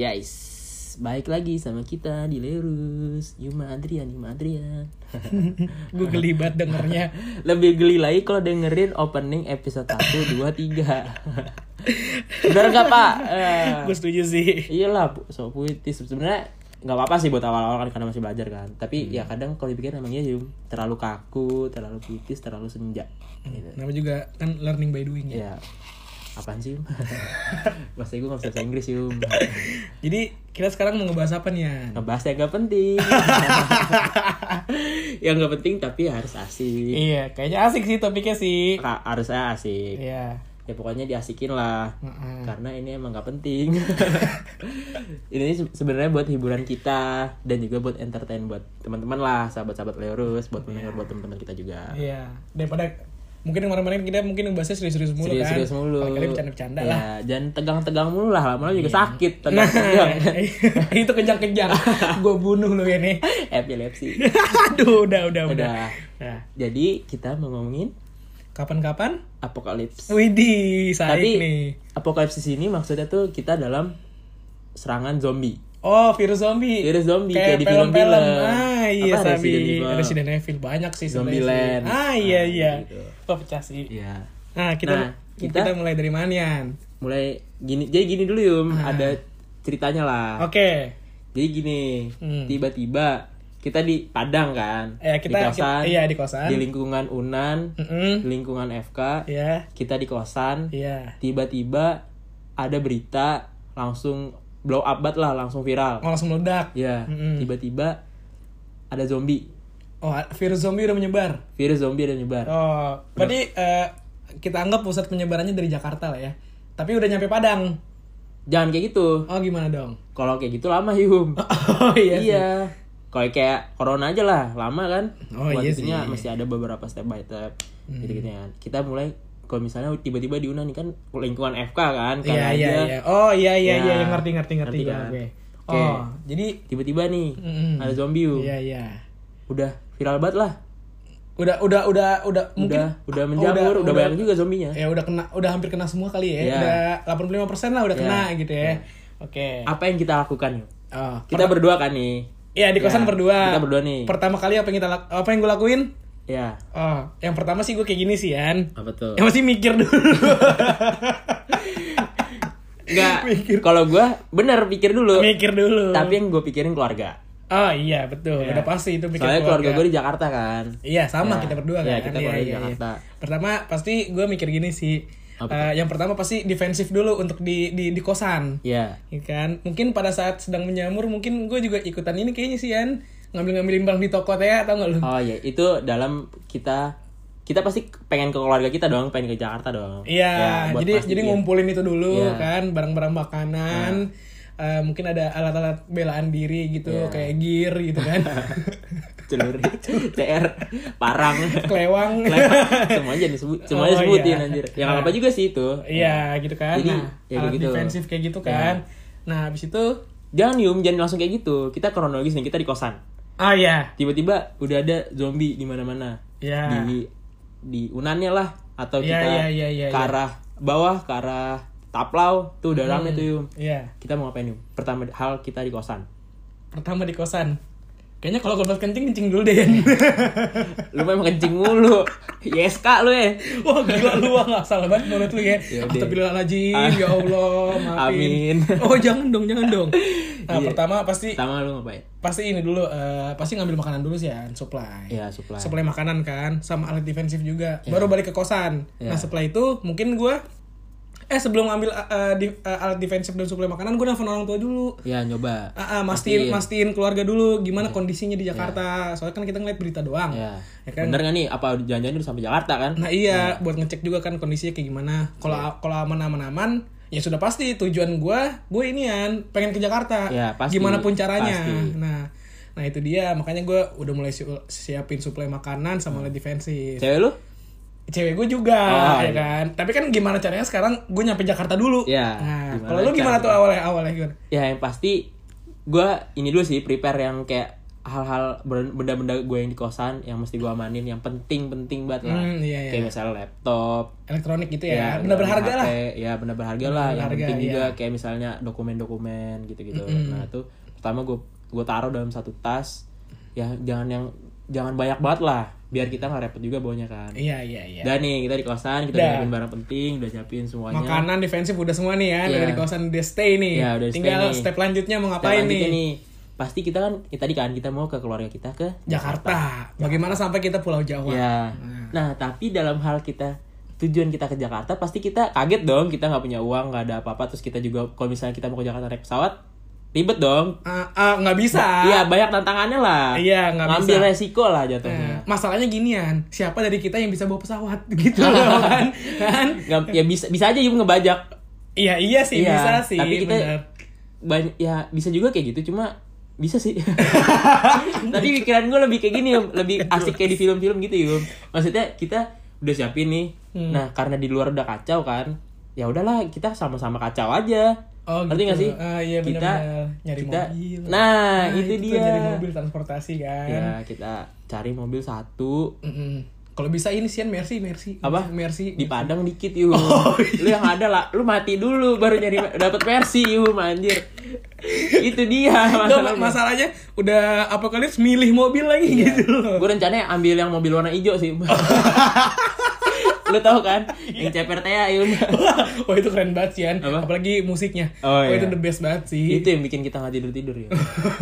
Guys, baik lagi sama kita di Lerus. Yuma Adrian, Yuma Adrian. Gue geli banget dengernya. Lebih geli lagi kalau dengerin opening episode 1, 2, 3 Bener gak pak? Eh, gue setuju sih. Iyalah, pu- so puitis. Sebenarnya nggak apa-apa sih buat awal-awal kan karena masih belajar kan. Tapi ya kadang kalau dipikir emang iya Yum. Terlalu kaku, terlalu puitis, terlalu senja. Gitu. nama juga kan learning by doing ya. Ya, apaan sih? Bahasa gue gak bisa bahasa Inggris Yum. Jadi kita sekarang mau ngebahas apa nih ya ngebahas yang gak penting. Yang gak penting tapi harus asik. Iya kayaknya asik sih topiknya sih. Ka- harusnya asik. Iya. Ya pokoknya diasikin lah. Heeh. karena ini emang gak penting. Ini se- sebenarnya buat hiburan kita dan juga buat entertain buat teman-teman lah sahabat-sahabat Leorus buat mendengar buat teman-teman kita juga. Iya. Daripada mungkin kemarin-kemarin kita mungkin bahasnya serius-serius mulu kan. serius-serius mulu kali bercanda-bercanda ya, lah jangan tegang-tegang mulu lah. Lama-lama juga sakit nah tegang-tegang. Itu kejang-kejang gue bunuh lu ya nih. Epilepsi. Aduh udah udah udah, udah. Nah, jadi kita mau ngomongin? Kapan-kapan? Apokalips. Widih, saik Tapi nih. apokalipsis ini maksudnya tuh kita dalam serangan zombie. Oh, virus zombie. Virus zombie, kayak, kayak di film-film. Ah, iya Apa. Resident Evil? Resident Evil banyak sih Zombieland. sih. Ah, iya Ah, iya. gitu. Wah, pecah sih. Iya. Nah, kita Nah, kita, kita- mulai dari mana, Yan? Mulai gini, jadi gini dulu Yum, Ah. ada ceritanya lah. Oke. Jadi gini, Hmm. tiba-tiba kita di Padang kan, Eh, kita, di kosan, kita- iya di kosan. di lingkungan Unan, di lingkungan FK, Iya. kita di kosan, Iya. tiba-tiba ada berita langsung blow up banget lah, langsung viral. Oh, langsung meledak. Ya, Mm-mm. tiba-tiba ada zombie. Oh, virus zombie udah menyebar. Virus zombie ada nyebar. Oh, berarti eh, kita anggap pusat penyebarannya dari Jakarta lah ya. Tapi udah nyampe Padang. Jangan kayak gitu. Oh, gimana dong? Kalau kayak gitu lama Yum. Oh, iya. iya. Kalau kayak corona aja lah, lama kan. Oh, Buat iya sih. Hmm. mesti ada beberapa step by step. Gitu-gitu kan. Kita mulai kalau misalnya tiba-tiba di Unan nih kan lingkungan FK kan, kan Iya, iya, aja. iya. Oh, iya, iya, Ya. iya. Yang ngerti, ngerti, ngerti. Ngerti gua, kan? Oke. Oh, jadi Tiba-tiba nih Mm-mm. ada zombie. Iya iya. Udah viral banget lah. Udah udah udah udah mungkin udah udah menjamur, udah, banyak juga zombinya. Ya udah kena udah hampir kena semua kali ya. Iya. Udah 85% lah udah Iya. kena gitu ya. Oke. Apa yang kita lakukan? Oh, Kita berdua kan nih. Iya di kosan Ya, berdua. Kita berdua nih. Pertama kali apa yang kita apa yang gue lakuin? Ya, Oh, yang pertama sih gue kayak gini sih Yan. apa tuh? Yang masih mikir dulu. Enggak. Kalau gua bener pikir dulu. mikir dulu. Tapi yang gue pikirin keluarga. Oh iya betul. Iya. Udah pasti itu pikir Soalnya keluarga gue di Jakarta kan. Iya sama Ya. kita berdua Iya, kan. kita keluarga di Jakarta. Pertama pasti gue mikir gini sih. Apa Eh, yang pertama pasti defensif dulu untuk di di di kosan. Iya. Ya kan mungkin pada saat sedang menyamur mungkin gue juga ikutan ini kayaknya sih Yan ngambil ngambilin barang di toko teh atau nggak lu Oh iya, itu dalam kita kita pasti pengen ke keluarga kita dong, pengen ke Jakarta dong. iya Ya, jadi pastiin. jadi ngumpulin itu dulu Iya. kan barang-barang makanan Eh, mungkin ada alat-alat belaan diri gitu Iya. kayak gear gitu kan celurit, CR, parang. kelewang semuanya disebut, semuanya Oh, sebutin iya. anjir. Ya nggak apa juga sih itu. iya gitu kan Jadi, nah ya alat defensif kayak gitu kan nah habis itu Jangan Yum, jangan langsung kayak gitu. Kita kronologis nih, kita di kosan. Ah ya Tiba-tiba udah ada zombie di mana-mana. ya Di di Unannya lah atau Iya, kita iya, iya, iya, ke iya. arah bawah ke arah Taplau tuh udah rame tuh Yum. iya Kita mau ngapain Yum? Pertama hal kita di kosan. pertama di kosan kayaknya kalau kalau kencing kencing dulu deh. Lu memang kencing mulu. YSK lu ya. Wah gila lu wah nggak salah banget menurut lu ya. Ya. Astagfirullahaladzim Ah. ya Allah maafin. Amin. Oh jangan dong jangan dong. Nah Iya. pertama pasti Pertama lu ngapain? pasti ini dulu eh, pasti ngambil makanan dulu sih ya supply. Ya, supply. Supply makanan kan sama alat defensif juga. Baru balik ke kosan. Ya. Nah setelah itu mungkin gua eh sebelum ngambil eh, di- eh, alat defensif dan supply makanan gue nelfon orang tua dulu. Ya, nyoba. Ah, ah, mastiin, mastiin keluarga dulu gimana kondisinya di Ya. Jakarta. Soalnya kan kita ngeliat berita doang. Ya. Ya kan? Bener gak nih? Apa jangan-jangan udah sampai Jakarta kan? Nah iya, buat ngecek juga kan kondisinya kayak gimana. Kalau kalau aman-aman-aman, ya sudah pasti tujuan gua, gue inian pengen ke Jakarta. Ya, pasti. Gimana pun caranya. Pasti. Nah, nah itu dia. Makanya gua udah mulai si- siapin suplai makanan sama alat defensif. Cewek lu? Cewek gue juga, Oh, ya iya. kan. Tapi kan gimana caranya sekarang gue nyampe Jakarta dulu. Iya, Nah, kalau lu gimana tuh awalnya awalnya gimana? Ya, yang pasti gua ini dulu sih prepare yang kayak hal-hal benda-benda gue yang di kosan yang mesti gue amanin yang penting-penting banget lah. Hmm, iya, iya. Kayak misalnya laptop, elektronik gitu ya, ya, benda berharga HP, lah Ya benda berharga Benda lah. Yang berharga, penting juga iya. kayak misalnya dokumen-dokumen gitu-gitu. Mm-mm. Nah itu pertama gue gue taruh dalam satu tas. Ya jangan yang jangan banyak banget lah. Biar kita nggak repot juga bawanya kan. iya iya iya Udah nih kita di kosan kita Udah. nyiapin barang penting, udah nyiapin semuanya. makanan defensif udah semua nih ya Iya. udah di kawasan udah stay nih Iya, udah stay tinggal nih. step lanjutnya mau ngapain lanjutnya nih? Pasti kita kan ya tadi kan kita mau ke keluarga kita ke Jakarta. Bagaimana sampai kita Pulau Jawa? Ya. Nah, tapi dalam hal kita tujuan kita ke Jakarta pasti kita kaget dong kita nggak punya uang nggak ada apa-apa terus kita juga kalau misalnya kita mau ke Jakarta naik pesawat ribet dong Ah, ah, nggak bisa. Iya banyak tantangannya lah Iya, nggak ngambil bisa. resiko lah jatuhnya masalahnya ginian, siapa dari kita yang bisa bawa pesawat gitu loh kan? kan? Nggak- ya bisa bisa aja Yum ngebajak Iya iya sih Iya, bisa sih. tapi kita bener. banyak ya bisa juga kayak gitu cuma bisa sih tapi pikiran gue lebih kayak gini lebih asik kayak di film-film gitu Yum maksudnya kita udah siapin nih Hmm. nah karena di luar udah kacau kan ya udahlah kita sama-sama kacau aja Oh, ngerti gitu. nggak sih Ah, iya, kita. Nyari kita mobil. nah, itu, tuh dia nyari mobil transportasi kan. ya kita cari mobil satu Mm-mm. Kalau bisa ini sian Mercy Mercy. apa Mercy. di Padang dikit yuk Oh, lu yang ada lah lu mati dulu baru nyari dapat versi yuk anjir itu dia masalahnya masalahnya udah apokalips milih mobil lagi Iya. gitu loh. gue rencananya ambil yang mobil warna hijau sih lu tahu kan yang CPRTA yuk Wah itu keren banget sih An. Apa? Apalagi musiknya. Oh, Wah iya. itu the best banget sih. itu yang bikin kita nggak tidur tidur ya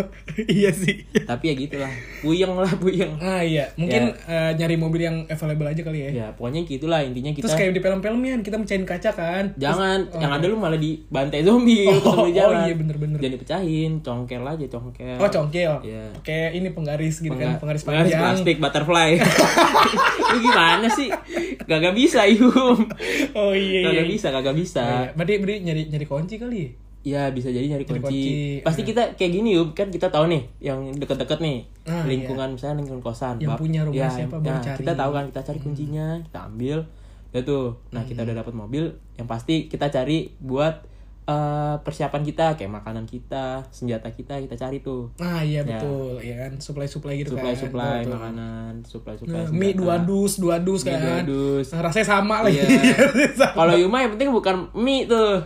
iya sih. tapi ya gitulah puyeng lah puyeng Ah iya, mungkin eh, nyari mobil yang available aja kali ya. ya pokoknya gitulah intinya kita Terus kayak di film-filmnya kita mecahin kaca kan. jangan yang ada lu malah dibantai zombie Oh, di jalan oh iya, bener-bener. jangan dipecahin congkel aja congkel Oh congkel. Iya. Pakai ini penggaris gitu kan, Pengga- penggaris panjang. plastik butterfly lu gimana sih gak bisa Yum Oh iya iya. kagak bisa kagak bisa Oh, iya. Berarti berarti nyari nyari kunci kali. ya? Ya bisa jadi nyari kunci. kunci, Pasti kita kayak gini yuk kan kita tahu nih yang deket-deket nih Ah, lingkungan misalnya lingkungan kosan. Yang punya rumah ya, siapa baru cari. Hmm. Kita tahu kan kita cari kuncinya, kita ambil. Ya tuh. Nah kita udah dapat mobil, yang pasti kita cari buat eh, persiapan kita kayak makanan kita, senjata kita kita cari tuh. Ah iya Ya. betul, ya kan. Supply-supply gitu Supply kan. supply Betul. makanan, supply supply. Nah, mie dua dus, dua dus Mie kan. dua dus. Nah, rasanya sama lagi. Iya. Kalau Yuma yang penting bukan mie tuh.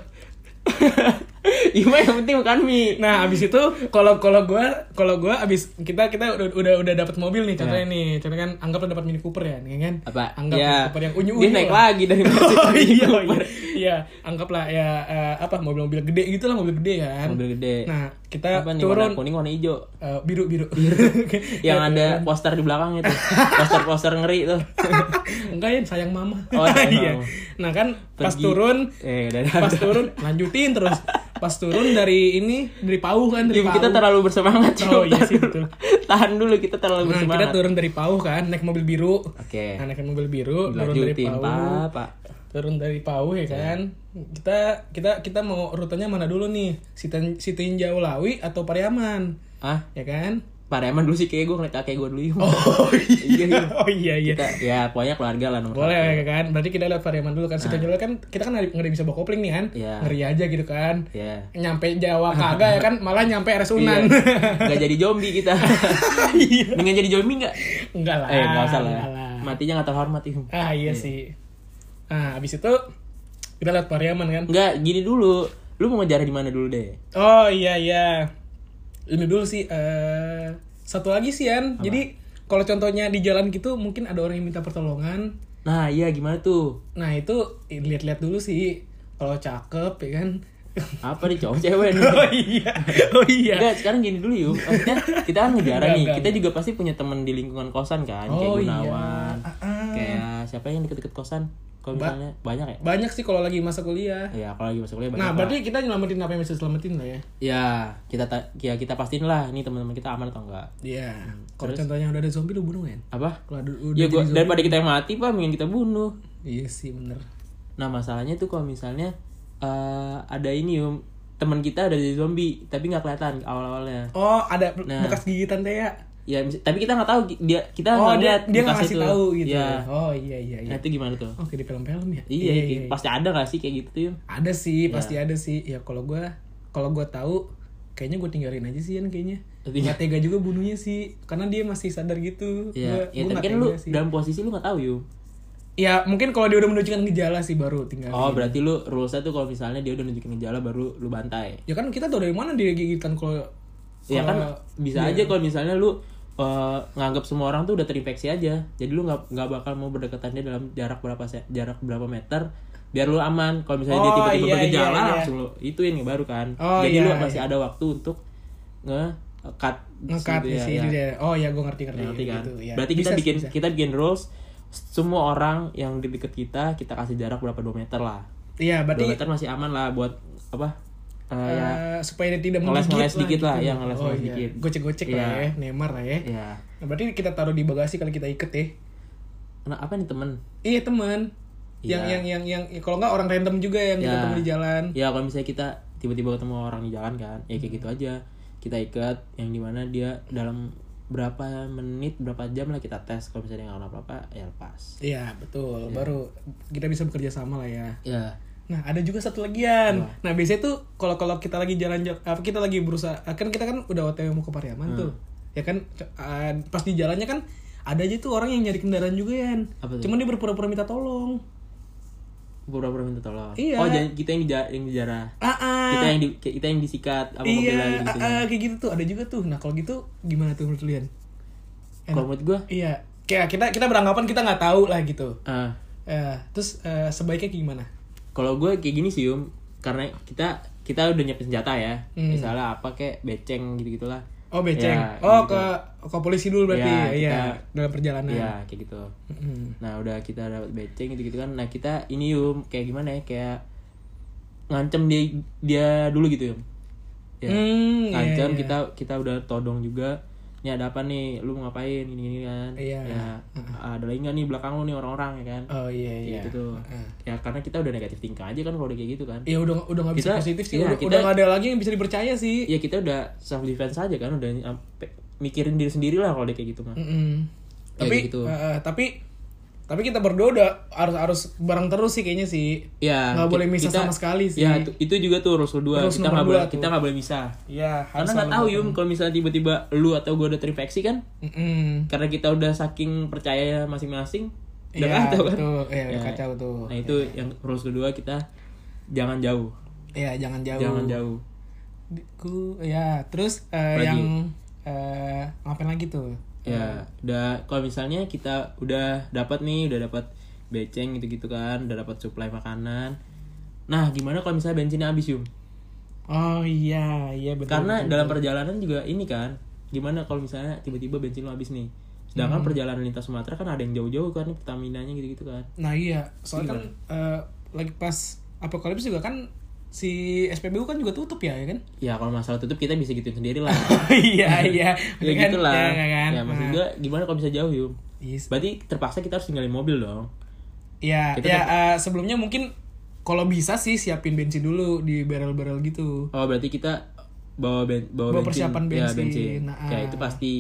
Yuma yang penting bukan mie. Nah, abis itu kalau kalau gua kalau gua abis kita kita udah udah udah dapat mobil nih contohnya nih. Contohnya kan anggaplah dapat Mini Cooper ya, ya kan? Apa? Anggap ya, Mini Cooper yang unyu Dia naik lagi dari Oh iya, oh, Cooper. iya, iya, anggaplah ya eh, apa mobil-mobil gede gitu lah mobil gede kan. Mobil gede. Nah, kita apa nih turun warna kuning warna hijau eh, biru biru. yang ada poster di belakang itu poster-poster ngeri tuh Enggak ya, sayang mama. Oh, sayang iya. mama. Nah kan pas Pergi. turun eh udah pas turun lanjutin terus pas turun dari ini dari pauh kan dari Yum, pauh. kita terlalu bersemangat Oh, iya sih, betul. tahan dulu kita terlalu Nah, kita bersemangat turun dari pauh kan naik mobil biru. oke Nah, naik mobil biru, turun dari lanjutin pauh. pak pak Turun dari pauh ya kan. Kita kita kita mau rutenya mana dulu nih? Sitin Sitinjau Lawi atau Pariaman? ah Ya kan? Pareman dulu sih kayak gue ngeliat kakek gue dulu Yum. Oh Iya, iya. Oh iya iya. kita ya pokoknya keluarga lah nomor Boleh satu. ya kan? Berarti kita lihat Pariaman dulu kan. Sitinjau Lawi kan kita kan nggak nggak ada bisa bawa kopling nih kan? Iya. Ngeri aja gitu kan. ya Nyampe Jawa kagak ya kan? Malah nyampe RS Unan. Iya. Gak jadi zombie kita Iya. Dengan jadi zombie gak? Enggak lah. Eh gak usah lah enggak Matinya gak terhormat Yum. Ah iya sih. Nah, abis itu kita lihat Pariaman kan. Enggak, gini dulu Lu mau ngejar di mana dulu deh Oh iya iya. Ini dulu sih eh satu lagi sih An. Jadi kalau contohnya di jalan gitu mungkin ada orang yang minta pertolongan. Nah iya gimana tuh Nah, itu lihat-lihat dulu sih. Kalau cakep ya kan. Apa nih cowok cewek nih oh iya. Oh iya. Enggak, sekarang gini dulu yuk. Maksudnya kita kan Enggak, nih. Kita juga pasti punya temen di lingkungan kosan kan, kayak Oh, iya. Gunawan. Ah, ah. Kayak siapa yang deket-deket kosan? Kalau Ba- misalnya banyak ya? Banyak sih kalau lagi masa kuliah. Ya, kalau lagi masuk kuliah banyak. Nah, lah. berarti kita nyelamatin apa yang bisa selamatin lah ya. ya kita ta- ya kita pastiin lah nih teman-teman kita aman atau enggak. Iya. Kalau Terus? contohnya udah ada zombie lu bunuh kan? Apa? Kalau ada udah Ya gua zombie. daripada kita yang mati, Pak, mending kita bunuh. Iya sih bener. Nah, masalahnya tuh kalau misalnya eh, ada ini yum teman kita ada jadi zombie tapi nggak kelihatan awal-awalnya. Oh, ada Nah. bekas gigitan teh ya? Ya, tapi kita nggak tahu dia kita Oh, nggak dia lihat dia nggak ngasih itu. tahu gitu. Iya. Oh, iya iya iya. Nah, itu gimana tuh? Oke di film-film ya? Iya, kayak- pasti ada gak sih kayak gitu tuh? Ada sih, Ya. pasti ada sih. Ya kalau gua kalau gua tahu kayaknya gue tinggalin aja sih Yan kayaknya. nggak tega juga bunuhnya sih karena dia masih sadar gitu ya, Gua- ya gua tapi nggak kan lu sih. dalam posisi lu nggak tahu yuk ya mungkin kalau dia udah menunjukkan gejala sih baru tinggal oh berarti lu rulesnya tuh kalau misalnya dia udah nunjukin gejala baru lu bantai ya kan kita tahu dari mana dia gigitan kalau ya kan bisa iya. aja kalau misalnya lu eh, nganggap semua orang tuh udah terinfeksi aja jadi lu nggak nggak bakal mau berdekatan dia dalam jarak berapa jarak berapa meter biar lu aman kalau misalnya dia Oh, tiba-tiba iya, bergejala iya, iya. langsung lu ituin baru kan Oh, jadi iya, lu masih iya. ada waktu untuk nge cut ngekat gitu di ya, sini ya. dia. Oh ya gue ngerti ngerti. Ngerti kan? Gitu, ya. Berarti kita Bisa sih, bikin bisa. kita bikin rules semua orang yang di deket kita kita kasih jarak berapa 2 meter lah. Iya 2 berarti meter masih aman lah buat apa? Eh, ya eh, supaya dia tidak ngeles-ngeles menggigit dikit lah, gitu. ya, ngeles-ngeles oh, iya. dikit. Gocek-gocek lah Iya. ya, Neymar lah ya. ya. Nah, berarti kita taruh di bagasi kalau kita iket ya. Nah, apa nih temen? Iya teman. Iya. Yang yang yang yang kalau nggak orang random juga yang kita Ya. ketemu di jalan. Ya kalau misalnya kita tiba-tiba ketemu orang di jalan kan, ya kayak gitu aja. Kita ikat yang di mana dia dalam berapa menit, berapa jam lah kita tes. Kalau misalnya dia nggak apa-apa, ya lepas. Iya betul. Baru kita bisa bekerja sama lah ya. Ya. Nah ada juga satu lagian. Nah biasanya tuh kalau kalau kita lagi jalan apa kita lagi berusaha kan kita kan udah otw mau ke Pariaman tuh. Ya kan eh, pas di jalannya kan ada aja tuh orang yang nyari kendaraan juga ya. Cuman dia berpura-pura minta tolong. Pura-pura minta tolong. Iya. Oh, jadi kita yang di yang dijarah. Ah, ah. Kita yang di, kita yang disikat apa mobil iya, ah, gitu. ah, kayak gitu tuh ada juga tuh. Nah kalau gitu gimana tuh menurut kalian? Kalau menurut gua Iya, kayak kita kita beranggapan kita nggak tahu lah gitu. ah Eh, terus eh, sebaiknya gimana? Kalau gue kayak gini sih um karena kita kita udah nyiapin senjata ya Hmm. misalnya apa kayak beceng gitu gitulah Oh beceng. Ya, oh gitu. ke ke polisi dulu berarti. Ya, Iya, kita- dalam perjalanan. Iya kayak gitu Mm. nah udah kita dapat beceng gitu gitu kan nah kita ini yum kayak gimana ya kayak ngancem dia dia dulu gitu yum ya Hmm, iya, ngancem iya. kita kita udah todong juga ini ada apa nih lu mau ngapain ini ini kan Iya. ya ada lagi nggak nih belakang lu nih orang-orang ya kan Oh iya iya. gitu tuh Heeh. ya karena kita udah negatif tingkah aja kan kalau udah kayak gitu kan Ya udah udah nggak bisa Kita- positif sih. iya, udah kita- udah nggak ada lagi yang bisa dipercaya sih. ya kita udah self defense aja kan udah mikirin diri sendiri lah kalau kayak gitu mah Mm-mm. Ya, Tapi gitu. eh, tapi tapi kita berdua udah harus harus bareng terus sih kayaknya sih. ya Nggak boleh misah sama sekali sih. ya itu, itu juga tuh rules kedua Rules kita nggak dua boleh tuh. kita nggak boleh misah Iya. karena nggak tahu yum kalau misalnya tiba-tiba lu atau gue udah terinfeksi kan Mm-mm. karena kita udah saking percaya masing-masing udah Iya, kacau kan betul. Iya, udah Ya. kacau tuh. nah itu yang rules kedua kita jangan jauh Iya, jangan jauh. jangan jauh Ku ya, terus Lagi. yang eh ngapain lagi tuh? Ya udah kalau misalnya kita udah dapat nih udah dapat beceng gitu-gitu kan udah dapat suplai makanan nah gimana kalau misalnya bensinnya habis yum Oh iya, iya betul. karena betul, dalam betul. perjalanan juga ini kan gimana kalau misalnya tiba-tiba bensin lo habis nih sedangkan Hmm. perjalanan lintas Sumatera kan ada yang jauh-jauh kan nih Pertamina nya gitu-gitu kan Nah iya, soalnya kan eh, lagi pas apokalips juga kan si SPBU kan juga tutup ya, ya kan? ya kalau masalah tutup kita bisa gituin sendiri lah iya iya. ya Kan? gitu lah Ya, kan? ya maksud Nah, gue gimana kalau bisa jauh yum yes. berarti terpaksa kita harus tinggalin mobil dong Ya, Kita ya eh, sebelumnya mungkin kalau bisa sih siapin bensin dulu di barrel-barrel gitu. Oh berarti kita bawa ben, bawa, Bawa bensin, persiapan ya, bensin. bensin. Nah, ya ah. itu pasti.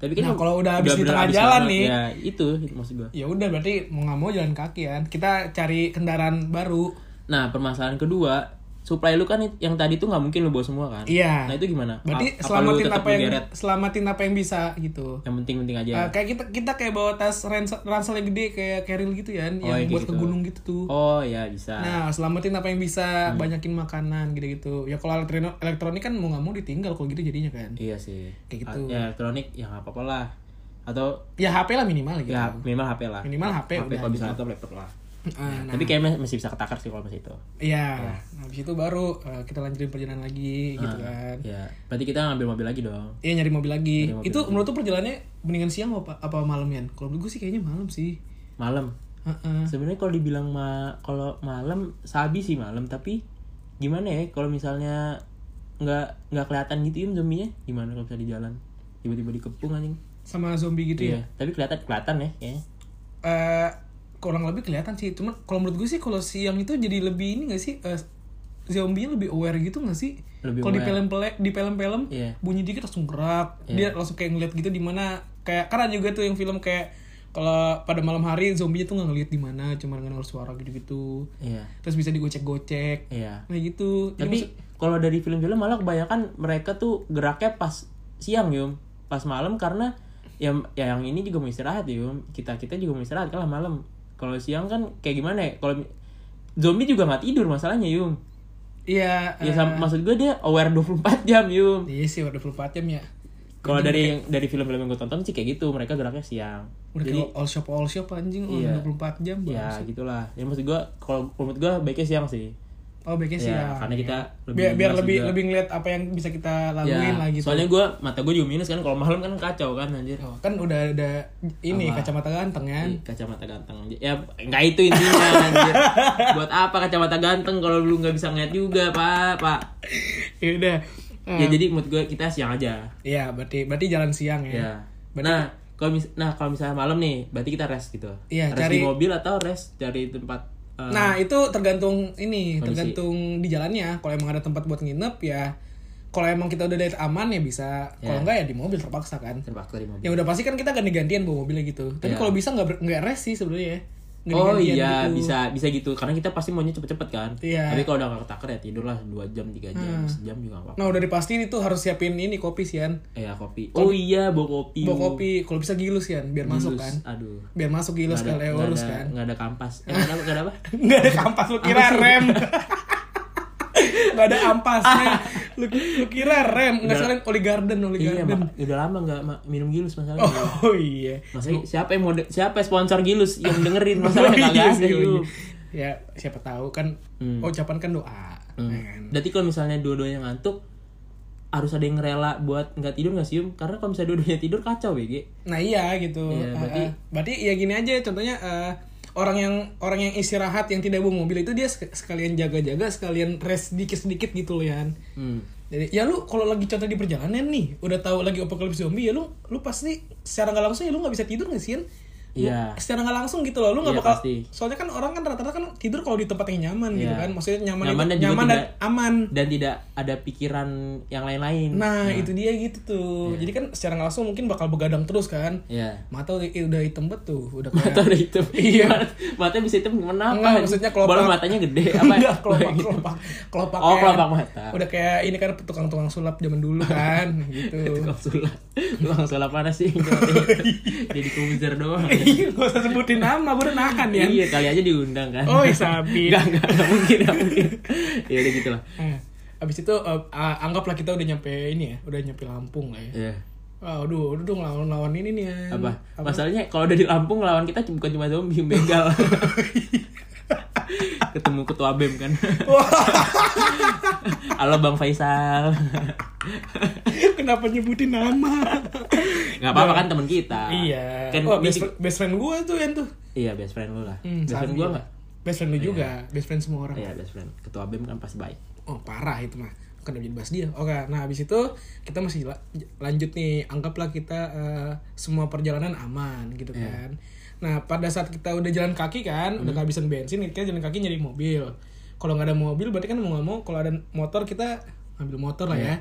Tapi kan Nah, kalau udah habis di tengah jalan nih. Ya itu, itu maksud gua. Ya udah berarti mau nggak mau jalan kaki kan. Kita cari kendaraan baru. Nah permasalahan kedua, supply lu kan yang tadi tuh nggak mungkin lu bawa semua kan? Iya. Nah itu gimana? Berarti A- apa selamatin tetap apa yang ngegeret? selamatin apa yang bisa gitu. Yang penting-penting aja. Eh, kayak kita kita kayak bawa tas ransel, ransel yang gede kayak carrier gitu ya, Oh, yang kayak buat gitu. ke gunung gitu tuh. Oh ya bisa. Nah, selamatin apa yang Hmm. bisa, banyakin makanan gitu-gitu. Ya kalau elektronik, elektronik kan mau nggak mau ditinggal kalau gitu jadinya kan. Iya sih. Kayak gitu. Ya elektronik ya nggak apa-apa lah. Atau Ya HP lah minimal gitu. ya minimal HP lah. Minimal HP udah kalau bisa gitu. laptop laptop lah. Ah, nah, Tapi kayaknya masih bisa ketakar sih kalau masih itu. Iya. Nah, habis itu baru eh, kita lanjutin perjalanan lagi gitu kan. Ya, berarti kita ngambil mobil lagi dong. Iya nyari mobil lagi. Nyari mobil itu menurut tuh perjalanannya mendingan siang apa apa malam ya? Kalau menurut gue sih kayaknya malam sih. Malam. Heeh. Sebenarnya kalau dibilang ma kalau malam sabi sih malam, tapi gimana ya kalau misalnya nggak nggak kelihatan gitu ya zombinya gimana kalau bisa di jalan tiba-tiba dikepung anjing Sama zombie gitu ya. iya tapi kelihatan kelihatan ya kayaknya Eh kurang lebih kelihatan sih. Cuman kalau menurut gue sih kalau siang itu jadi lebih ini gak sih? Eh, zombie-nya lebih aware gitu gak sih? Kalau di film di film-film Iya. bunyi dikit langsung gerak. Iya. Dia langsung kayak ngeliat gitu di mana kayak karena juga tuh yang film kayak kalau pada malam hari zombie tuh nggak ngeliat di mana, cuma dengar suara gitu-gitu. iya Terus bisa digocek-gocek. iya Nah gitu. Tapi kalau dari film-film malah kebanyakan mereka tuh geraknya pas siang yum pas malam karena ya, ya yang ini juga mau istirahat yum kita kita juga mau istirahat kalah malam kalau siang kan kayak gimana ya kalau zombie juga nggak tidur masalahnya yum Iya. ya sam- maksud gue dia aware 24 jam yum Iya sih udah 24 jam ya. kalau dari yang dari film-film yang gue tonton sih kayak gitu mereka geraknya siang Udah jadi all shop all shop anjing Iya. udah 24 jam. ya bangsat. gitulah ya maksud gue kalau menurut gue baiknya siang sih Oh baiknya sih Ya, karena kita lebih biar, biar lebih juga. lebih ngeliat apa yang bisa kita laluin ya lah gitu. soalnya gue mata gue juga minus kan kalau malam kan kacau kan anjir Oh, kan udah ada ini Apa? kacamata ganteng kan. Ih, kacamata ganteng ya nggak itu intinya anjir buat apa kacamata ganteng kalau lu nggak bisa ngeliat juga pak pak Ya udah. ya jadi menurut gue kita siang aja Iya, berarti berarti jalan siang ya. ya nah kalau mis nah kalau misalnya malam nih berarti kita rest gitu Iya, rest cari- di mobil atau rest dari tempat eh, Nah, itu tergantung ini, Kondisi. tergantung di jalannya. Kalau emang ada tempat buat nginep ya kalau emang kita udah dari aman ya bisa. Kalau Ya. enggak ya di mobil terpaksa kan. terpaksa di mobil Ya udah pasti kan kita ganti-gantian bawa mobilnya gitu. Tapi Iya. kalau bisa nggak nggak rest sih sebenarnya ya. Oh iya gitu. bisa bisa gitu karena kita pasti maunya cepet-cepet kan. Iya. Tapi kalau udah gak ketaker ya tidur lah 2 jam 3 jam sejam juga apa-apa. Nah, udah dipastiin itu harus siapin ini kopi sian. Eh ya kopi. Oh iya bawa kopi. Bawa kopi, kalau bisa gilus sian biar masuk Gilus. kan. Aduh. Biar masuk gilus Nggak nggak ada, kan. nggak ada kampas. Eh, nggak ada apa? Nggak ada apa? Nggak ada kampas lu kira rem. Nggak ada ampasnya. Lu, lu kira rem, enggak Udah. sekarang Oli Garden, Oli iya, Garden. mak- udah lama nggak ma- minum gilus masalahnya. Oh iya. Masalahnya siapa yang mau siapa sponsor gilus yang dengerin masalahnya Oh, nggak iya ada sih, yuk. iya. Ya, siapa tahu kan Hmm. oh, ucapan kan doa. Hmm. ya kan? Berarti kalau misalnya dua-duanya ngantuk harus ada yang rela buat nggak tidur nggak sium karena kalau misalnya dua-duanya tidur kacau BG Nah, iya gitu. Iya, Ah, berarti- ah. berarti ya gini aja contohnya eh, orang yang orang yang istirahat yang tidak bawa mobil itu dia sek- sekalian jaga-jaga, sekalian rest sedikit-sedikit gitu loh ya. hmm. Jadi ya lu kalau lagi contoh di perjalanan nih, udah tahu lagi apocalypse zombie ya lu lu pasti secara nggak langsung ya lu nggak bisa tidur nggak sih? Iya. Secara nggak langsung gitu loh, lu nggak Iya, bakal. pasti. Soalnya kan orang kan rata-rata kan tidur kalau di tempat yang nyaman gitu Iya. kan, maksudnya nyaman, Nyaman dan nyaman dan tidak- aman. dan tidak ada pikiran yang lain-lain Nah, itu dia gitu tuh. Jadi kan secara nggak langsung mungkin bakal begadang terus kan. ya Mata udah, udah hitam bet tuh, udah kayak mata udah hitam Iya. matanya bisa hitam kenapa Enggak, maksudnya kelopak. bola matanya gede apa Enggak, kelopak, Gitu. kelopak, kelopak. Oh, kelopak mata. Udah kayak ini kan tukang-tukang sulap zaman dulu kan, gitu. tukang sulap tukang sulap mana sih jadi kumiser doang Iya, gak usah sebutin nama, gue udah nahan ya. iya kali aja diundang kan Oh, iya, sabi. Enggak, enggak, enggak mungkin, mungkin. Ya udah gitu lah. Eh, Abis itu ah, anggaplah kita udah nyampe ini ya, udah nyampe Lampung lah ya. Iya. Wah, aduh, udah dong lawan-lawan ini nih ya. Apa? Masalahnya kalau udah di Lampung lawan kita bukan cuma zombie, begal. Ketemu ketua BEM kan. Halo Bang Faisal. Kenapa nyebutin nama? Enggak apa-apa kan teman kita. iya. Kan oh, best, ini- fr- best friend gue tuh yang tuh. Iya, best friend lu lah. Hmm, best friend sabi. gua enggak? Best friend lu juga, best friend semua orang. Iya, best friend. Ketua BEM kan pasti baik. Oh parah itu mah kan udah jadi bahas dia. Oke, nah habis itu kita masih la- lanjut nih. Anggaplah kita eh, semua perjalanan aman gitu Iya. kan. Nah pada saat kita udah jalan kaki kan, Hmm. udah kehabisan bensin, kita jalan kaki nyari mobil. Kalau nggak ada mobil, berarti kan mau nggak mau kalau ada motor kita ambil motor lah Iya. ya.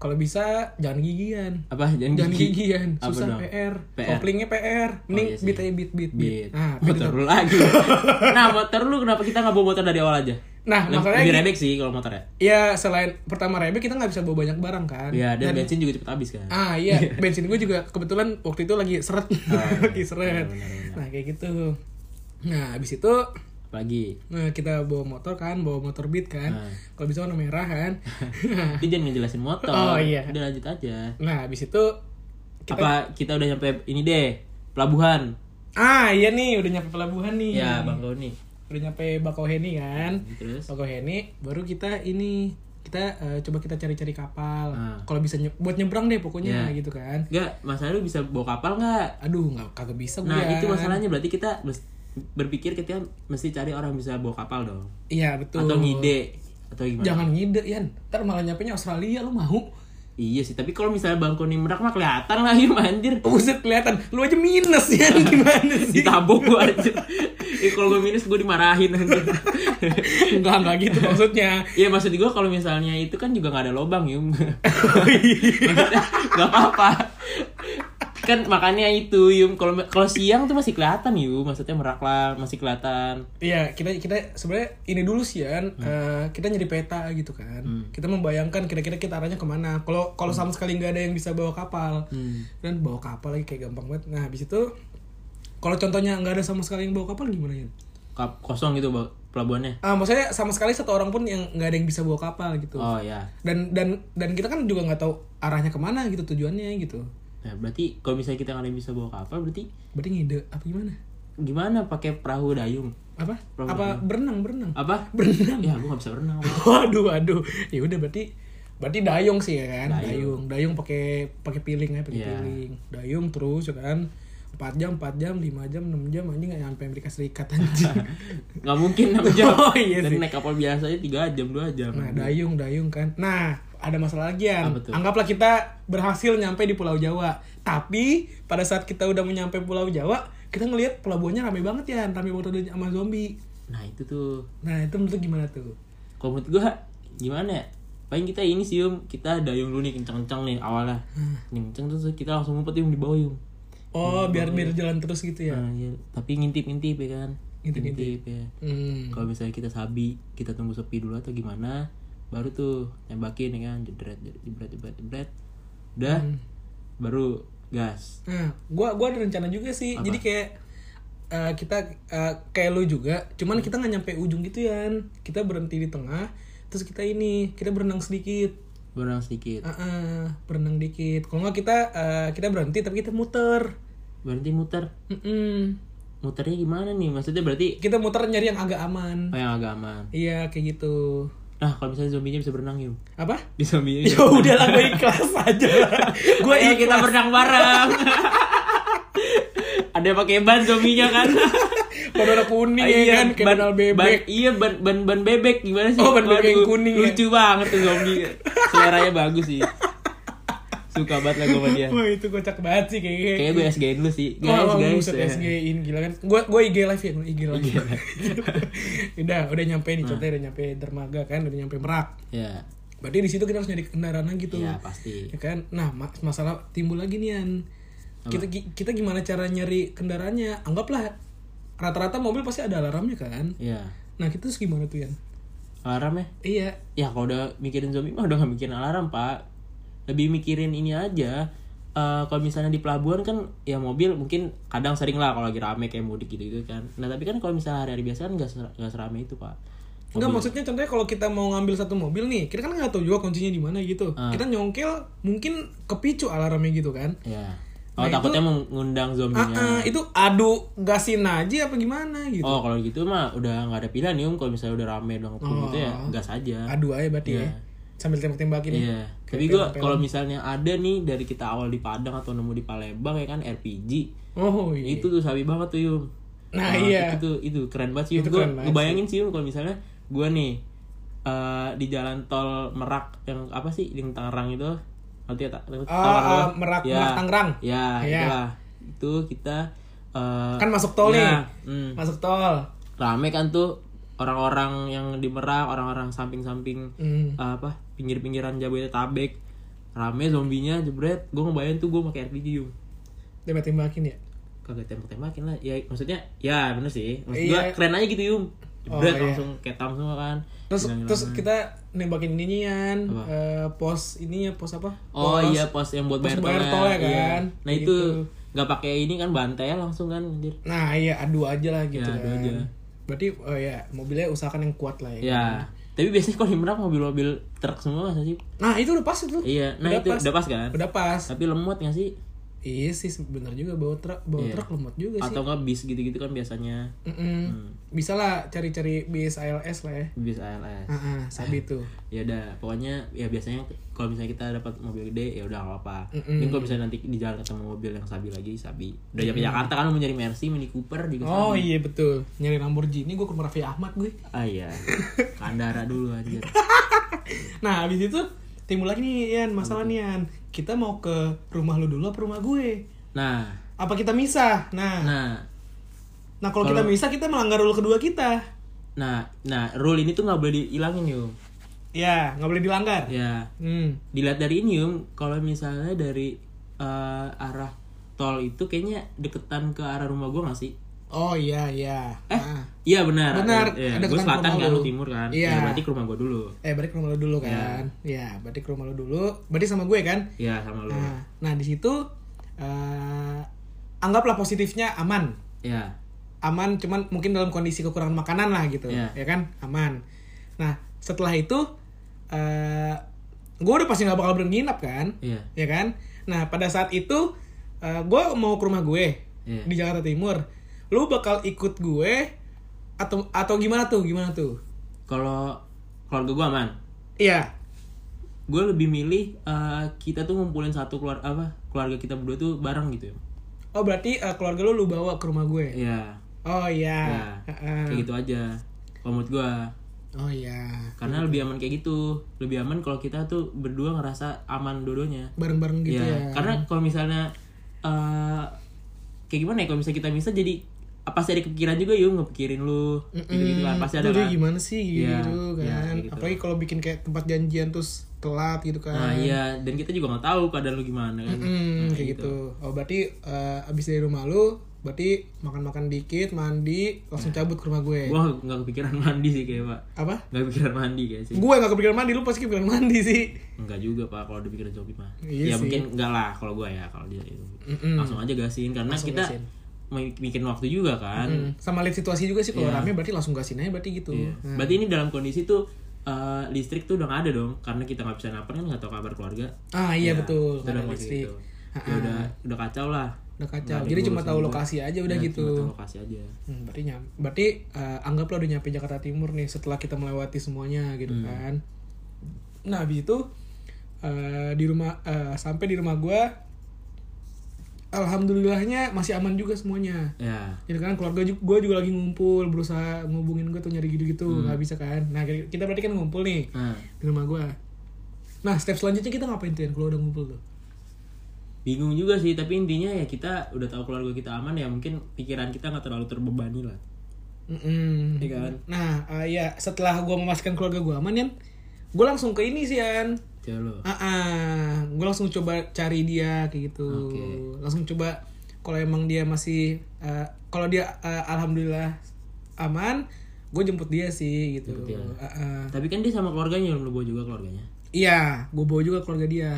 Kalau bisa jangan gigian. Apa? Jangan, Jangan gigi. gigian, Apa susah dong? PR. PR. Koplingnya PR. Mending iya sih. beat aja beat beat beat. Beat. Nah, motor beat lu lagi. nah, motor lu kenapa kita nggak bawa motor dari awal aja? Nah, Lebih- masalahnya lebih rebek sih kalau motor ya. Ya selain pertama rebek kita nggak bisa bawa banyak barang kan. Iya, dan, Dan- bensin juga cepet habis kan. Ah iya, bensin gue juga kebetulan waktu itu lagi seret, lagi seret. benar, benar, benar. Nah kayak gitu. Nah habis itu, Lagi. nah kita bawa motor kan, bawa motor beat kan. Nah. Kalau bisa warna merah kan. Tapi jangan ngejelasin motor. Oh, iya. Udah lanjut aja. nah habis itu kita, Apa kita udah nyampe ini deh, pelabuhan. ah iya nih udah nyampe pelabuhan nih. Ya, Bang Goni. Udah nyampe Bakauheni kan. Terus Bakauheni, baru kita ini kita eh, coba kita cari-cari kapal. Ah. Kalau bisa nye- buat nyebrang deh pokoknya Iya. gitu kan. enggak, masalah lu bisa bawa kapal enggak? Aduh nggak kagak bisa gue. Nah, itu masalahnya berarti kita berpikir kita mesti cari orang bisa bawa kapal dong. Iya betul. Atau ngide atau gimana? Jangan ngide Yan Ntar malah nyampe nya Australia lu mau Iya sih, tapi kalau misalnya Bang Koni merak mah kelihatan lah yuk anjir. Buset kelihatan Lu aja minus ya Gimana sih Ditabok gua anjir. Eh kalau gue minus gue dimarahin anjir. Enggak enggak gitu maksudnya Iya maksud gue kalau misalnya itu kan juga nggak ada lobang yum. Oh, iya. Maksudnya nggak apa-apa. Kan makanya itu yum kalau kalau siang tuh masih kelihatan yum maksudnya merak lah masih kelihatan Iya, kita kita sebenarnya ini dulu sih Yan, Hmm. eh, kita nyari peta gitu kan. Kita membayangkan kira-kira kita arahnya ke mana. Kalau kalau sama sekali nggak ada yang bisa bawa kapal, Hmm. dan bawa kapal lagi kayak gampang banget. Nah habis itu, kalau contohnya nggak ada sama sekali yang bawa kapal gimana ya? Kap- kosong gitu pelabuhannya Ah, maksudnya sama sekali satu orang pun yang nggak ada yang bisa bawa kapal gitu. oh ya Dan dan dan kita kan juga nggak tahu arahnya ke mana gitu tujuannya gitu. Nah berarti kalau misalnya kita yang bisa bawa kapal berarti Berarti ngide apa gimana? gimana pakai perahu dayung Apa? Perahu apa berenang berenang? apa Berenang. ya gue nggak bisa berenang Waduh, waduh. Ya udah berarti berarti dayung sih ya kan? Dayung. Dayung. Dayung pakai pakai piling ya, pakai Iya. piling. Dayung terus ya kan. 4 jam, 4 jam, 5 jam, 6 jam anjing nggak nyampe Amerika Serikat anjing. nggak mungkin 6 jam Oh, iya dari sih. naik kapal biasa aja tiga jam dua jam nah, dayung, dayung kan. Nah, ada masalah lagi ya. Anggaplah kita berhasil nyampe di Pulau Jawa. Tapi pada saat kita udah menyampe Pulau Jawa, kita ngelihat pelabuhannya rame banget ya, rame banget udah sama zombie. nah itu tuh Nah, itu menurut gimana tuh? kalau menurut gue gimana ya paling kita ini sih yum kita dayung dulu nih kencang-kencang nih awalnya Hmm. kencang terus kita langsung ngumpet di bawah yum Oh, biar biar jalan terus gitu ya. Nah, iya. tapi ngintip-ngintip ya kan Ngintip-ngintip. ya Hmm. kalau misalnya kita sabi kita tunggu sepi dulu atau gimana baru tuh tembakin ya kan jedret jebret jebret jebret udah Hmm. baru gas Nah, gua gua ada rencana juga sih. Apa? Jadi kayak eh, kita eh, kayak lu juga, cuman kita nggak nyampe ujung gitu ya. Kita berhenti di tengah, terus kita ini kita berenang sedikit. Berenang sedikit Ah, ah, berenang dikit. Kalau nggak kita eh, kita berhenti tapi kita muter. berhenti muter Mm-mm. muternya gimana nih maksudnya berarti Kita muter nyari yang agak aman. oh yang agak aman Iya kayak gitu. nah kalau misalnya zombinya bisa berenang yuk Apa? di zombinya Ya udah lah gue ikhlas aja. gue Ayo kita ikhlas. berenang bareng ada yang pakai ban zombinya kan Warna kuning ya kan, kayak ban, bebek. ban- iya ban, ban ban bebek gimana sih Oh, ban bebek yang kuning ya. lucu banget tuh zombie seleranya bagus sih suka banget lah gue sama dia Wah itu kocak banget sih kayaknya. kayaknya gue SG dulu sih guys oh, guys buset, ya. SG-in gila kan. Gue gue IG live ya, IG live. Iya. udah, udah nyampe nih contohnya udah nyampe dermaga kan, udah nyampe Merak. ya Berarti di situ kita harus nyari kendaraan lagi tuh. Iya, pasti Ya kan? Nah, ma- masalah timbul lagi nih An. Kita ki- kita gimana cara nyari kendaraannya? Anggaplah rata-rata mobil pasti ada alarmnya kan. ya Nah, kita terus gimana tuh Yan? alarm ya Iya. ya kalau udah mikirin zombie mah udah gak mikirin alarm pak lebih mikirin ini aja Eh, kalau misalnya di pelabuhan kan ya mobil mungkin kadang sering lah kalau lagi rame kayak mudik gitu gitu kan nah tapi kan kalau misalnya hari-hari biasa kan gak, ser- gak serame itu pak Enggak maksudnya contohnya kalau kita mau ngambil satu mobil nih, kita kan nggak tahu juga kuncinya di mana gitu. Ah. Kita nyongkel mungkin kepicu alarmnya gitu kan. ya oh Nah, takutnya mengundang Ah, zombinya ah, itu adu gasin aja apa gimana gitu. oh kalau gitu mah udah nggak ada pilihan nih om kalau misalnya udah rame udah ngepung gitu ya gas aja Adu aja berarti ya. Sambil tembak-tembakin. ya. Iya. Tapi gua kalau misalnya ada nih dari kita awal di Padang atau nemu di Palembang ya kan RPG Oh iya. itu tuh sabi banget tuh Yum Nah, Ah, iya. itu itu keren banget sih Yum Itu gue ngebayangin sih Yum kalau misalnya gue nih eh, di jalan tol Merak yang apa sih yang Tangerang itu nanti ya tak ah, doang. Merak- ya. Merak Tangerang. ya Iya. itulah itu kita eh, Kan masuk tol ya, nih. hmm. Masuk tol. rame kan tuh orang-orang yang di Merak orang-orang samping-samping Hmm. apa pinggir-pinggiran Jabodetabek rame zombinya jebret gue ngebayangin tuh gue pakai RPG Yum Tembak-tembakin ya. kagak tembak-tembakin lah ya maksudnya ya bener sih maksud Iya. gua keren aja gitu yum Oh, jebret iya. langsung ketam semua kan Terus terus kita nembakin Yan. Apa? Eh, pos ininya pos apa? oh Pos- iya pos yang buat pos bayar, bayar tol ya Iya. kan? nah Gitu. itu nggak pakai ini kan bantai langsung kan anjir Nah iya adu aja lah gitu Ya, adu kan. aja. Berarti oh ya mobilnya usahakan yang kuat lah ya. ya tapi biasanya kalau di Merak mobil-mobil truk semua sih Nah itu udah pas itu. iya nah itu udah pas kan Udah pas. tapi lemot nggak sih Iya sih bener juga bawa truk bawa Iya. truk lemot juga sih. atau nggak bis gitu-gitu kan biasanya Mm-mm. Hmm. Bisa lah cari-cari bis ALS lah ya. bis ALS Ah, ah, sabi tuh. ya udah pokoknya ya biasanya kalau misalnya kita dapat mobil gede ya udah nggak apa-apa Mm-mm. mungkin kalau misalnya nanti di jalan ketemu mobil yang sabi lagi sabi udah nyampe Jakarta kan mau nyari Mercy Mini Cooper juga Oh sabi. iya betul. Nyari Lamborghini gue ke rumah Raffi Ahmad gue. ah iya Kandara dulu anjir Nah habis itu timbul lagi nih Yan masalah nih Yan. Kita mau ke rumah lu dulu apa rumah gue? nah Apa kita misah? Nah, nah, nah kalau kita misah kita melanggar rule kedua kita. nah nah rule ini tuh nggak boleh dihilangin yum Ya, nggak boleh dilanggar. ya Hmm. dilihat dari ini yum kalau misalnya dari eh, arah tol itu kayaknya deketan ke arah rumah gue gak sih Oh iya iya. eh Ah. iya benar Benar, ya, ada gue selatan kan lu. lu timur kan Iya. ya berarti ke rumah gue dulu Eh berarti ke rumah lo dulu kan? Iya, berarti ke rumah lo dulu. Berarti sama gue kan? ya sama lu Nah, nah di situ eh anggaplah positifnya aman. ya Aman cuman mungkin dalam kondisi kekurangan makanan lah gitu. Iya. Ya kan? Aman. Nah, setelah itu eh gue udah pasti nggak bakal berenginap kan? iya Ya kan? Nah, pada saat itu eh gue mau ke rumah gue Iya. di Jakarta Timur. Lu bakal ikut gue atau atau gimana tuh? Gimana tuh? kalau keluarga gue aman Iya. gue lebih milih eh, kita tuh ngumpulin satu keluar apa keluarga kita berdua tuh bareng gitu Oh berarti eh, keluarga lu lu bawa ke rumah gue. ya Oh iya. ya kayak gitu aja kalau menurut gue Oh iya. karena lebih aman kayak gitu lebih aman kalau kita tuh berdua ngerasa aman dua-duanya Bareng-bareng gitu ya, ya. karena kalau misalnya eh kayak gimana ya kalau misalnya kita bisa jadi pasti ada kepikiran juga yuk ngepikirin lu gitu gitu kan pasti ada Lu kan gimana sih Iya, gitu kan. kayak gitu. Apalagi kalau bikin kayak tempat janjian terus telat gitu kan. nah iya dan kita juga nggak tahu keadaan lu gimana kan Hmm, kayak gitu. Oh berarti eh, abis dari rumah lu, berarti makan-makan dikit, mandi, langsung cabut ke rumah gue. gua nggak kepikiran mandi sih kayak pak Apa? nggak kepikiran mandi kayak sih Gue gak kepikiran mandi, lu pasti kepikiran mandi sih. Enggak juga pak kalau udah pikiran Shopee mah Iya ya sih. mungkin enggak lah kalau gua ya kalau dia itu Mm-mm. langsung aja gasin karena Langsung kita gasin. Mi- bikin waktu juga kan Hmm, Sama lihat situasi juga sih kalau Iya. rame berarti langsung gasin aja berarti gitu. Iya. Nah. berarti ini dalam kondisi tuh eh, listrik tuh udah nggak ada dong karena kita nggak bisa naper kan nggak tahu kabar keluarga Ah iya Ya, betul, udah listrik. gitu. Ya udah udah kacau lah Udah kacau. Jadi cuma tahu lokasi aja udah Ya, gitu. cuma tahu lokasi aja Hmm, berarti nyam, berarti eh, anggaplah udah nyampe Jakarta Timur nih setelah kita melewati semuanya gitu Hmm. kan. Nah habis itu eh, di rumah eh, sampai di rumah gua, alhamdulillahnya masih aman juga semuanya. ya Jadi kan keluarga juga, gua juga lagi ngumpul berusaha ngubungin gue tuh nyari gitu-gitu Hmm. nggak bisa kan. Nah kita berarti kan ngumpul nih nah di rumah gua. Nah step selanjutnya kita ngapain tuh kalau udah ngumpul tuh? bingung juga sih tapi intinya ya kita udah tahu keluarga kita aman ya mungkin pikiran kita nggak terlalu terbebani lah Mm-mm. Iya kan? Nah eh, ya setelah gua memastikan keluarga gua aman Yan, gue langsung ke ini sih Yan. Coba lo Ah, ah. gue langsung coba cari dia kayak gitu. Oke. Langsung coba kalau emang dia masih eh, kalau dia eh, alhamdulillah aman, gue jemput dia sih gitu. Jemput dia. Ah, ah. tapi kan dia sama keluarganya lu bawa juga keluarganya Iya, gue bawa juga keluarga dia.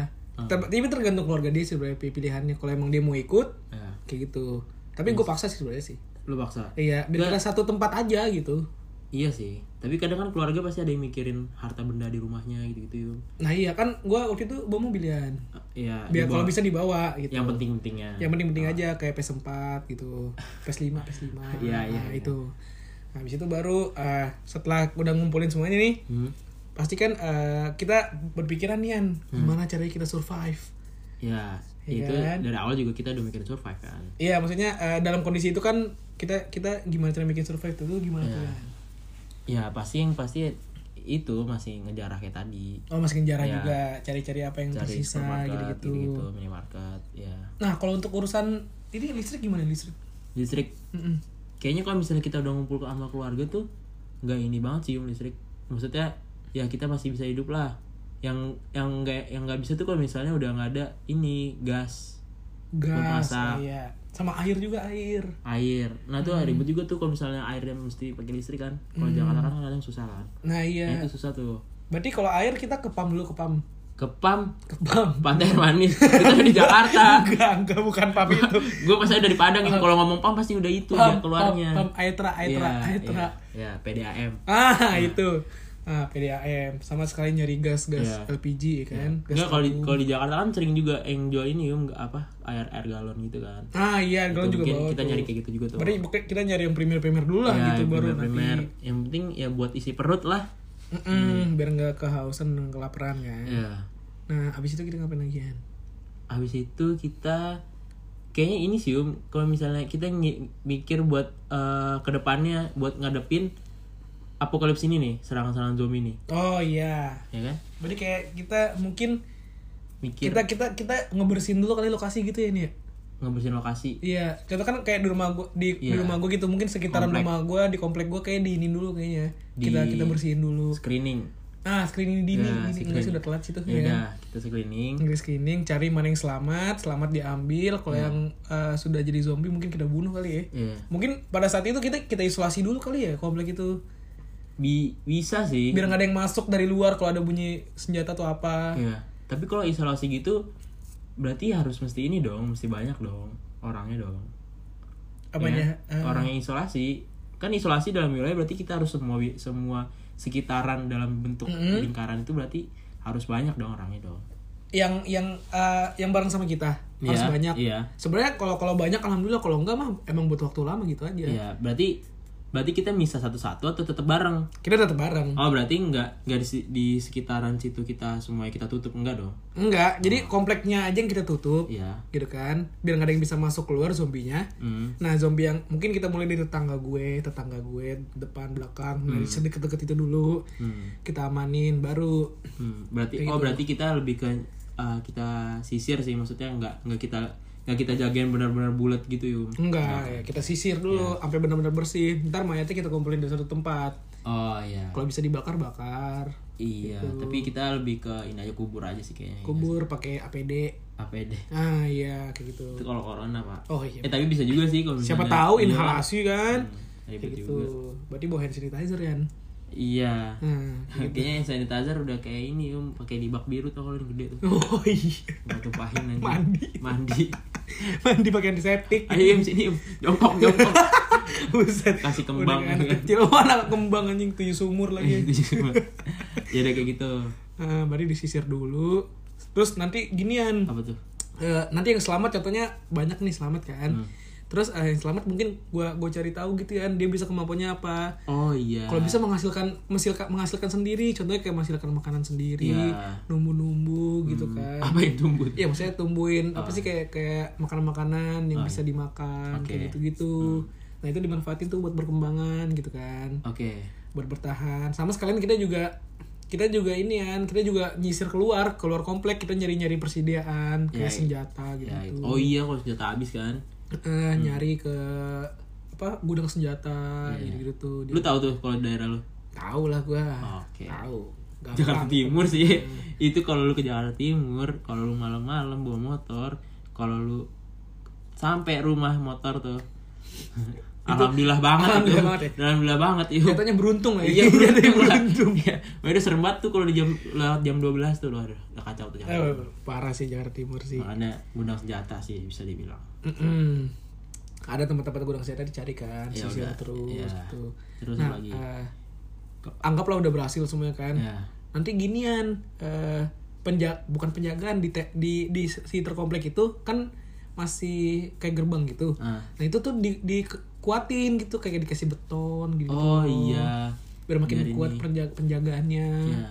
Ter- Tapi tergantung keluarga dia sih sebenarnya pilihannya. Kalau emang dia mau ikut, ya kayak gitu. Tapi gue paksa sih sebenarnya sih. lu paksa Iya, biar kita satu tempat aja gitu. Iya sih tapi kadang kan keluarga pasti ada yang mikirin harta benda di rumahnya gitu gitu Nah iya kan, gue waktu itu bawa mobilian. ya Biar dibawa- kalau bisa dibawa gitu. yang penting-pentingnya yang penting-penting aja kayak PS4 gitu PS5 PS5 Iya, iya, nah, iya. itu nah, habis itu baru eh, setelah udah ngumpulin semuanya nih Hmm. pasti kan eh, kita berpikiran nih An, gimana caranya kita survive ya Iya itu kan? dari awal juga kita udah mikirin survive kan iya maksudnya eh, dalam kondisi itu kan kita kita gimana cara bikin survive itu gimana Iya. tuh An? Ya pasti yang pasti itu masih ngejarah kayak tadi. Oh masih jarang Iya. juga cari-cari apa yang cari tersisa gitu-gitu. gitu minimarket ya. Nah kalau untuk urusan ini listrik gimana listrik? Listrik? Mm-mm. kayaknya kalau misalnya kita udah ngumpul sama keluarga tuh nggak ini banget sih um listrik. Maksudnya ya kita masih bisa hidup lah. Yang yang nggak yang nggak bisa tuh kalau misalnya udah nggak ada ini gas gas masak. iya sama air juga air. Air. Nah tuh Hmm. ribet juga tuh kalau misalnya airnya mesti pakai listrik kan. Kalau Jakarta kan kadang susah kan. Nah Nah, iya itu susah tuh. Berarti kalau air kita ke pam dulu ke pam ke PAM ke pam pantai air manis. Itu ada di Jakarta. Enggak enggak bukan pam itu. gue pas dari Padang gitu kalau ngomong PAM pasti udah itu pam dia keluarnya. pam, pam aetra aetra Iya, aetra. iya, ya PDAM ah itu ah PDAM sama sekali nyari gas gas Iya. LPG ya kan gas Enggak kalau di kalau di Jakarta kan sering juga yang jual ini um apa air air galon gitu kan. ah iya galon Itu juga mungkin bawa kita tuh. nyari kayak gitu juga tuh. berarti kita nyari yang primer primer dulu lah Ya, gitu baru primer, nanti Yang penting ya buat isi perut lah. Mm-mm, biar nggak kehausan dan kelaparan kan Ya. nah abis itu kita ngapain lagi kan Habis itu kita kayaknya ini sih um kalau misalnya kita mikir buat eh, ke depannya buat ngadepin apokalips ini nih serangan-serangan zombie nih oh iya ya kan berarti kayak kita mungkin mikir kita kita kita ngebersihin dulu kali lokasi gitu ya nih ya? ngebersihin lokasi Iya, contoh kan kayak di rumah gua di, di Iya. rumah gua gitu mungkin sekitaran Komplek. rumah gua di komplek gua kayak diinin dulu kayaknya. Di- Kita kita bersihin dulu. screening ah screening dini Ya, ini screening. sudah telat sih tuh ya ya kita screening Inggris screening cari mana yang selamat selamat diambil kalau Ya. yang eh, sudah jadi zombie mungkin kita bunuh kali ya Iya. mungkin pada saat itu kita kita isolasi dulu kali ya komplek itu Bi bisa sih biar nggak ada yang masuk dari luar kalau ada bunyi senjata atau apa Iya. Tapi kalau isolasi gitu berarti harus mesti ini dong, mesti banyak dong orangnya dong. apanya Ya, orang yang isolasi kan isolasi dalam wilayah berarti kita harus semua semua sekitaran dalam bentuk Mm-hmm. lingkaran itu berarti harus banyak dong orangnya dong. yang yang eh, yang bareng sama kita harus Iya, banyak Iya. sebenarnya kalau kalau banyak alhamdulillah kalau enggak mah emang butuh waktu lama gitu aja Iya, berarti berarti kita bisa satu-satu atau tetap bareng. kita tetap bareng Oh, berarti nggak nggak di, di sekitaran situ kita semuanya kita tutup enggak dong? enggak jadi kompleknya aja yang kita tutup Iya. gitu kan biar nggak ada yang bisa masuk keluar zombinya Hmm. nah zombie yang mungkin kita mulai dari tetangga gue tetangga gue depan belakang nah di sedeket-deket itu dulu Hmm. kita amanin baru Hmm, berarti Kayak oh gitu. berarti kita lebih ke uh, kita sisir sih maksudnya nggak nggak kita nggak kita jagain benar-benar bulat gitu yum. Enggak ya kita sisir dulu sampai benar-benar bersih. Ntar mayatnya kita kumpulin di satu tempat. Oh iya. Kalau bisa dibakar bakar. Iya tapi kita lebih ke ini aja kubur aja sih kayaknya kubur pakai APD APD ah iya kayak gitu. Itu kalau corona pak. Oh iya. Eh tapi bisa juga sih kalau siapa tahu Iya. inhalasi kan? Hmm, kayak juga. gitu. Berarti bawa hand sanitizer kan iya nah kayaknya hand sanitizer udah kayak ini um pakai di bak biru tuh kalau yang gede tuh oh iya Gak tumpahin nanti Mandi. mandi mandi pakai antiseptik ayo Im, sini Im. jongkok jongkok Buset. Kasih kembang. Udah kan kecil. Oh, anak kembang anjing tuyul sumur lagi. ya udah kayak gitu Nah, berarti disisir dulu. Terus nanti ginian. apa tuh Eh, nanti yang selamat contohnya banyak nih selamat kan. Hmm. Terus eh, yang selamat mungkin gua gua cari tahu gitu kan dia bisa kemampuannya apa. oh iya Kalau bisa menghasilkan menghasilkan menghasilkan sendiri, contohnya kayak menghasilkan makanan sendiri, Iya. numbu-numbu gitu kan. apa yang tumbuh Iya maksudnya tumbuhin apa sih kayak kayak makanan-makanan yang bisa dimakan Oke. kayak gitu-gitu. Nah itu dimanfaatin tuh buat berkembangan gitu kan, oke buat bertahan. Sama sekalian kita juga kita juga ini kan, kita juga nyisir keluar keluar komplek kita nyari-nyari persediaan kayak Ya, senjata gitu. ya itu. oh iya kalau senjata habis kan Eh, nyari ke apa gudang senjata Iya, gitu, tuh. lu tahu tuh kalau daerah lu Tahu lah gua. Oke. Tahu. Jakarta Gampang. Timur sih itu kalau lu ke Jakarta Timur kalau lu malam-malam bawa motor kalau lu sampai rumah motor tuh alhamdulillah banget Alhamdulillah itu. banget ya. alhamdulillah banget yuk Jatuhnya beruntung lah ya. iya beruntung beruntung. iya udah serem banget tuh kalau di jam lewat jam 12 tuh lu aduh udah kacau tuh Jakarta Eh, parah sih Jakarta Timur sih. makanya gudang senjata sih bisa dibilang Mm-mm. Ada tempat-tempat gudang senjata dicari kan, Ya sisir terus iya. tuh. terus Nah, lagi eh, anggaplah udah berhasil semuanya kan. ya Nanti ginian eh penja bukan penjagaan di te- di di si terkomplek itu kan masih kayak gerbang gitu. Ah. Nah, itu tuh di dikuatin gitu kayak dikasih beton gitu. oh iya Biar makin Biar kuat ini. penja- penjagaannya. Ya.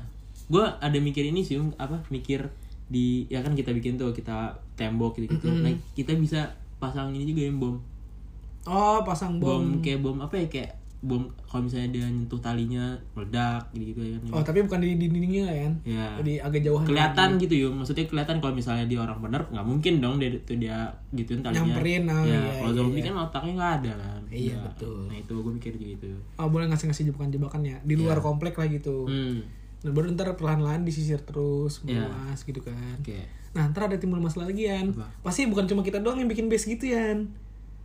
Gue ada mikir ini sih, apa mikir di ya kan kita bikin tuh kita tembok gitu gitu. Nah kita bisa pasang ini juga yang bom, Oh, pasang bom, bom. kayak bom apa ya kayak bom kalau misalnya dia nyentuh talinya meledak gitu gitu ya kan. Oh, tapi bukan di di dindingnya kan? Ya. Jadi agak jauhan. Kelihatan gitu yuk, maksudnya kelihatan kalau misalnya dia orang bener nggak mungkin dong dia tuh dia gituin talinya. Nyamperin, oh, ya, iya, kalau iya, zombie iya. kan otaknya nggak ada kan. Iya, Nah, betul. Nah itu gue mikir gitu. Oh, boleh ngasih-ngasih jebakan-jebakan ya di luar komplek lah gitu. Hmm, Nah, baru ntar perlahan-lahan disisir terus, Iya. meluas gitu kan. oke. Nah, ntar ada timbul masalah lagi Yan. Apa? Pasti bukan cuma kita doang yang bikin base gitu Yan.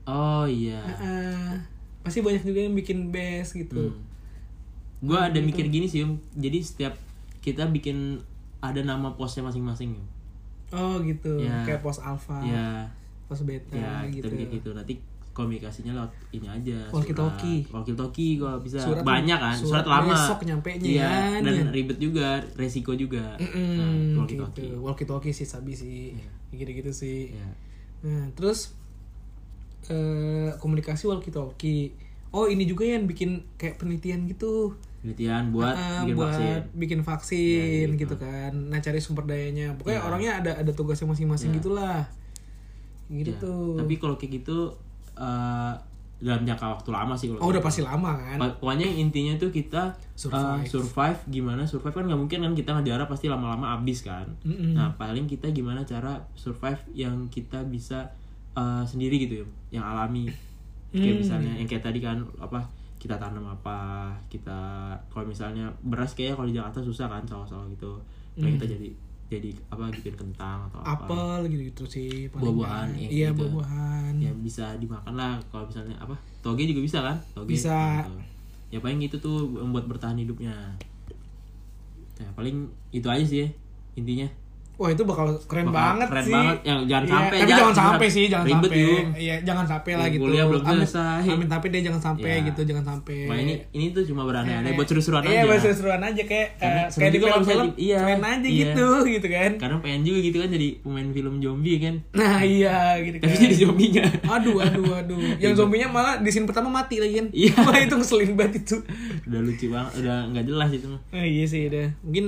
Oh iya. Ah, pasti banyak juga yang bikin base gitu. Hmm. Gue ada mikir gini sih, Om. jadi setiap kita bikin ada nama posnya masing-masing. Om. Oh gitu, Ya. kayak pos alpha, Ya, pos beta ya gitu. kita bikin gitu. Nanti komunikasinya lewat ini aja. Walkie-talkie. Walkie talkie kalau bisa Surat- banyak kan. surat Surat, lama. besok nyampenya Iya, kan, dan ya. ribet juga, resiko juga. Mm, walkie gitu. talkie. Walkie talkie sih sabi sih, gitu-gitu sih. Ya. Nah, terus eh komunikasi walkie talkie. Oh, ini juga yang bikin kayak penelitian gitu. Penelitian buat Ah, bikin buat vaksin. bikin vaksin Ya, gitu. gitu. kan. Nah, cari sumber dayanya. Pokoknya Ya. orangnya ada ada tugasnya masing-masing Ya. gitulah. Gitu Ya, tuh. Tapi kalau kayak gitu eh, dalam jangka waktu lama sih kalau oh, udah gitu. pasti lama kan. Pokoknya intinya tuh kita Survive. survive. survive gimana survive kan nggak mungkin kan kita ngejar pasti lama-lama habis kan. Mm-mm. Nah paling kita gimana cara survive yang kita bisa uh, sendiri gitu ya, yang alami. Kayak Hmm. misalnya yang kayak tadi kan apa kita tanam apa kita kalau misalnya beras kayak kalau di Jakarta susah kan sawah-sawah gitu Paling kita jadi jadi apa bikin kentang atau apa apel gitu gitu sih Buah-buahan, ya, iya gitu. buah-buahan ya bisa dimakan lah kalau misalnya apa toge juga bisa kan toge Bisa. gitu. ya paling itu tuh membuat bertahan hidupnya ya paling itu aja sih ya, intinya Wah itu bakal keren Bakal banget keren sih. banget. Yang jangan Iya, sampai, Tapi jangan- jangan sampai sih, jangan ribet, sampai. Iya, jangan sampai lah gitu. kuliah belum selesai. Amit tapi dia jangan sampai Ya. gitu, jangan sampai. Nah, ini ini tuh cuma berandai-andai Eh, buat seru-seruan iya, aja. buat seru-seruan aja kayak Karena eh, seru kayak di film-film. iya, keren aja iya. gitu, gitu kan. Karena pengen juga gitu kan jadi pemain film zombie kan. Nah, iya gitu kan. Tapi jadi zombinya. Aduh, aduh, aduh. Yang zombinya malah di scene pertama mati lagi kan. Iya. Wah, itu ngeselin banget itu. udah lucu banget, udah nggak jelas itu mah. Nah, iya sih deh. Mungkin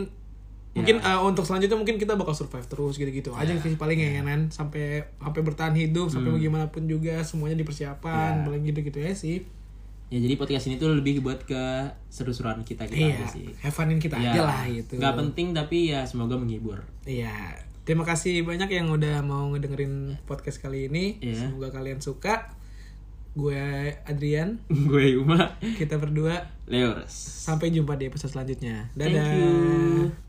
Mungkin eh, untuk selanjutnya mungkin kita bakal survive terus gitu-gitu aja Ya. sih paling ya kan sampai sampai bertahan hidup sampai bagaimanapun juga semuanya Hmm. Ya. dipersiapkan paling gitu-gitu ya sih Ya jadi podcast ini tuh lebih buat ke seru-seruan kita kita iya aja sih. have funin kita Ya, aja lah gitu Nggak penting tapi ya semoga menghibur. iya terima kasih banyak yang udah mau ngedengerin podcast kali ini Iya. semoga kalian suka gue Adrian Gue Yuma, kita berdua Leors. sampai jumpa di episode selanjutnya dadah Thank you.